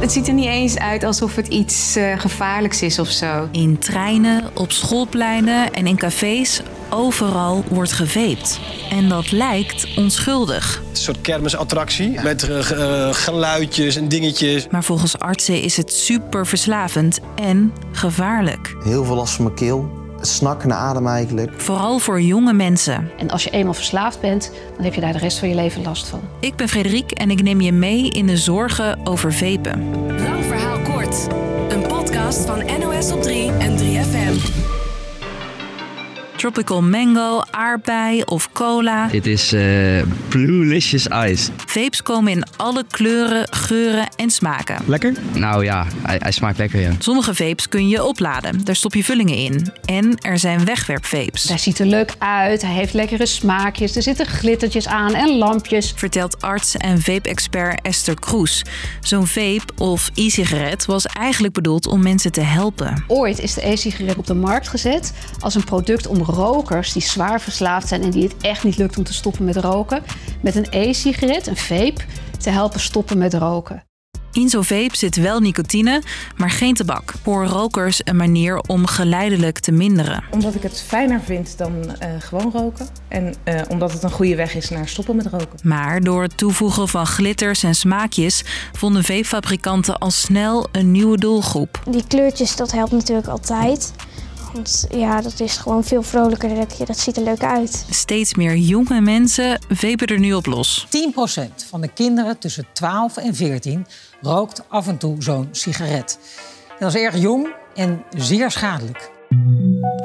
Het ziet er niet eens uit alsof het iets uh, gevaarlijks is of zo. In treinen, op schoolpleinen en in cafés, overal wordt geveept. En dat lijkt onschuldig. Een soort kermisattractie met uh, geluidjes en dingetjes. Maar volgens artsen is het super verslavend en gevaarlijk. Heel veel last van mijn keel snakken naar adem eigenlijk. Vooral voor jonge mensen. En als je eenmaal verslaafd bent, dan heb je daar de rest van je leven last van. Ik ben Frederik en ik neem je mee in de zorgen over vepen. Lang verhaal kort. Een podcast van NOS op 3 en 3FM. Tropical mango, aardbei of cola. Dit is uh, Blue Licious Ice. Vapes komen in alle kleuren, geuren en smaken. Lekker? Nou ja, hij, hij, smaakt lekker, ja. Sommige vapes kun je opladen. Daar stop je vullingen in. En er zijn wegwerpvapes. Hij ziet er leuk uit. Hij heeft lekkere smaakjes. Er zitten glittertjes aan en lampjes. Vertelt arts en vape-expert Esther Kroes. Zo'n vape of e-sigaret was eigenlijk bedoeld om mensen te helpen. Ooit is de e-sigaret op de markt gezet als een product om rokers die zwaar verslaafd zijn en die het echt niet lukt om te stoppen met roken, met een e-sigaret, een vape, te helpen stoppen met roken. In zo'n vape zit wel nicotine, maar geen tabak. Voor rokers een manier om geleidelijk te minderen. Omdat ik het fijner vind dan uh, gewoon roken. En uh, omdat het een goede weg is naar stoppen met roken. Maar door het toevoegen van glitters en smaakjes vonden vapefabrikanten al snel een nieuwe doelgroep. Die kleurtjes, dat helpt natuurlijk altijd. Want ja, dat is gewoon veel vrolijker. Dat ziet er leuk uit. Steeds meer jonge mensen vepen er nu op los. 10% van de kinderen tussen 12 en 14 rookt af en toe zo'n sigaret. Dat is erg jong en zeer schadelijk.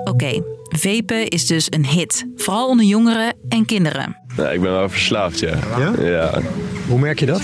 Oké, okay, vapen is dus een hit. Vooral onder jongeren en kinderen. Ja, ik ben wel verslaafd, ja. ja. ja. Hoe merk je dat?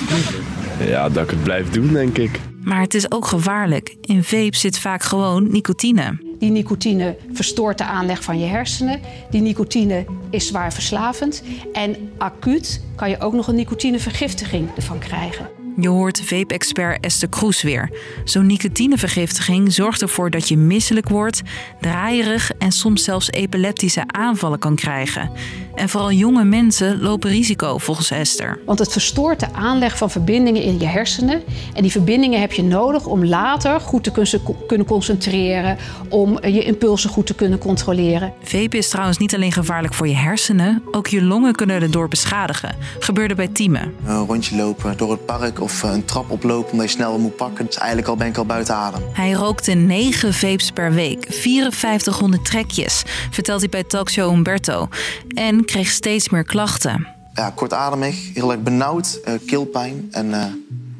Ja, dat ik het blijf doen, denk ik. Maar het is ook gevaarlijk. In vape zit vaak gewoon nicotine. Die nicotine verstoort de aanleg van je hersenen. Die nicotine is zwaar verslavend. En acuut kan je ook nog een nicotinevergiftiging ervan krijgen. Je hoort vape-expert Esther Kroes weer. Zo'n nicotinevergiftiging zorgt ervoor dat je misselijk wordt, draaierig en soms zelfs epileptische aanvallen kan krijgen. En vooral jonge mensen lopen risico, volgens Esther. Want het verstoort de aanleg van verbindingen in je hersenen. En die verbindingen heb je nodig om later goed te kunnen concentreren, om je impulsen goed te kunnen controleren. Vape is trouwens niet alleen gevaarlijk voor je hersenen, ook je longen kunnen erdoor beschadigen. Gebeurde bij Tieme. Een rondje lopen door het park of een trap oplopen omdat je snel moet pakken. Dus eigenlijk al ben ik al buiten adem. Hij rookte 9 vapes per week, 5400 trekjes, vertelt hij bij talkshow Umberto. En kreeg steeds meer klachten. Ja, kortademig, heel erg benauwd, uh, keelpijn en uh,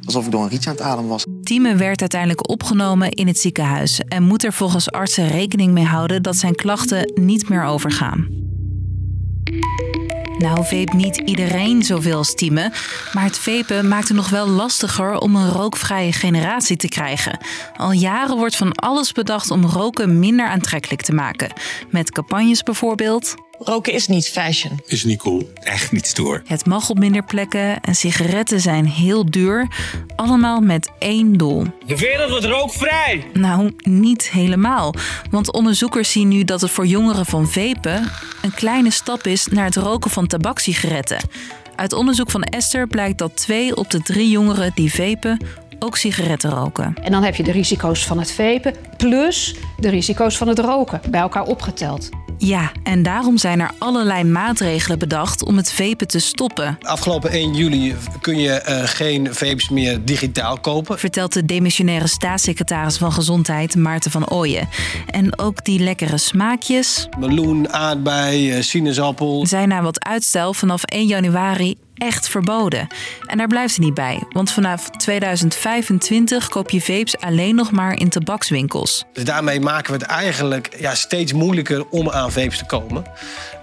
alsof ik door een rietje aan het ademen was. Tieme werd uiteindelijk opgenomen in het ziekenhuis en moet er volgens artsen rekening mee houden dat zijn klachten niet meer overgaan. Nou vape niet iedereen zoveel als Tieme, maar het vapen maakt het nog wel lastiger om een rookvrije generatie te krijgen. Al jaren wordt van alles bedacht om roken minder aantrekkelijk te maken. Met campagnes bijvoorbeeld. Roken is niet fashion. Is niet cool. Echt niet stoer. Het mag op minder plekken en sigaretten zijn heel duur. Allemaal met één doel. De wereld wordt rookvrij! Nou, niet helemaal. Want onderzoekers zien nu dat het voor jongeren van vapen een kleine stap is naar het roken van tabakssigaretten. Uit onderzoek van Esther blijkt dat twee op de drie jongeren die vapen ook sigaretten roken. En dan heb je de risico's van het vapen plus de risico's van het roken bij elkaar opgeteld. Ja, en daarom zijn er allerlei maatregelen bedacht om het vapen te stoppen. Afgelopen 1 juli kun je uh, geen vapes meer digitaal kopen. Vertelt de demissionaire staatssecretaris van Gezondheid Maarten van Ooyen. En ook die lekkere smaakjes. Meloen, aardbei, uh, sinaasappel. Zijn na wat uitstel vanaf 1 januari echt verboden. En daar blijft het niet bij, want vanaf 2025 koop je vapes alleen nog maar in tabakswinkels. Dus daarmee maken we het eigenlijk ja, steeds moeilijker om aan vapes te komen.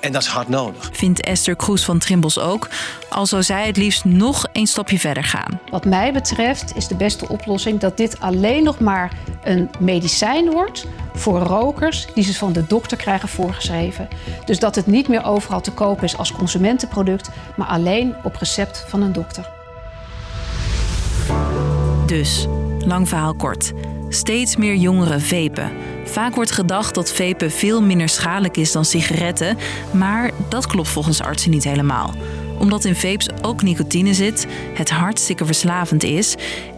En dat is hard nodig. Vindt Esther Kroes van Trimbos ook, al zou zij het liefst nog een stapje verder gaan. Wat mij betreft is de beste oplossing dat dit alleen nog maar een medicijn wordt voor rokers die ze van de dokter krijgen voorgeschreven. Dus dat het niet meer overal te koop is als consumentenproduct, maar alleen op recept van een dokter. Dus, lang verhaal kort. Steeds meer jongeren vapen. Vaak wordt gedacht dat vapen veel minder schadelijk is dan sigaretten, maar dat klopt volgens artsen niet helemaal omdat in vapes ook nicotine zit, het hartstikke verslavend is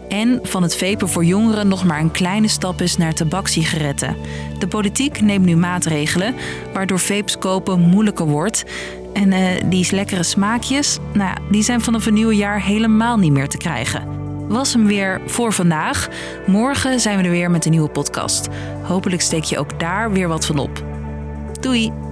En van het vapen voor jongeren nog maar een kleine stap is naar tabakssigaretten. De politiek neemt nu maatregelen waardoor vapes kopen moeilijker wordt. En eh, die lekkere smaakjes, nou, die zijn vanaf een nieuw jaar helemaal niet meer te krijgen. Was hem weer voor vandaag. Morgen zijn we er weer met een nieuwe podcast. Hopelijk steek je ook daar weer wat van op. Doei!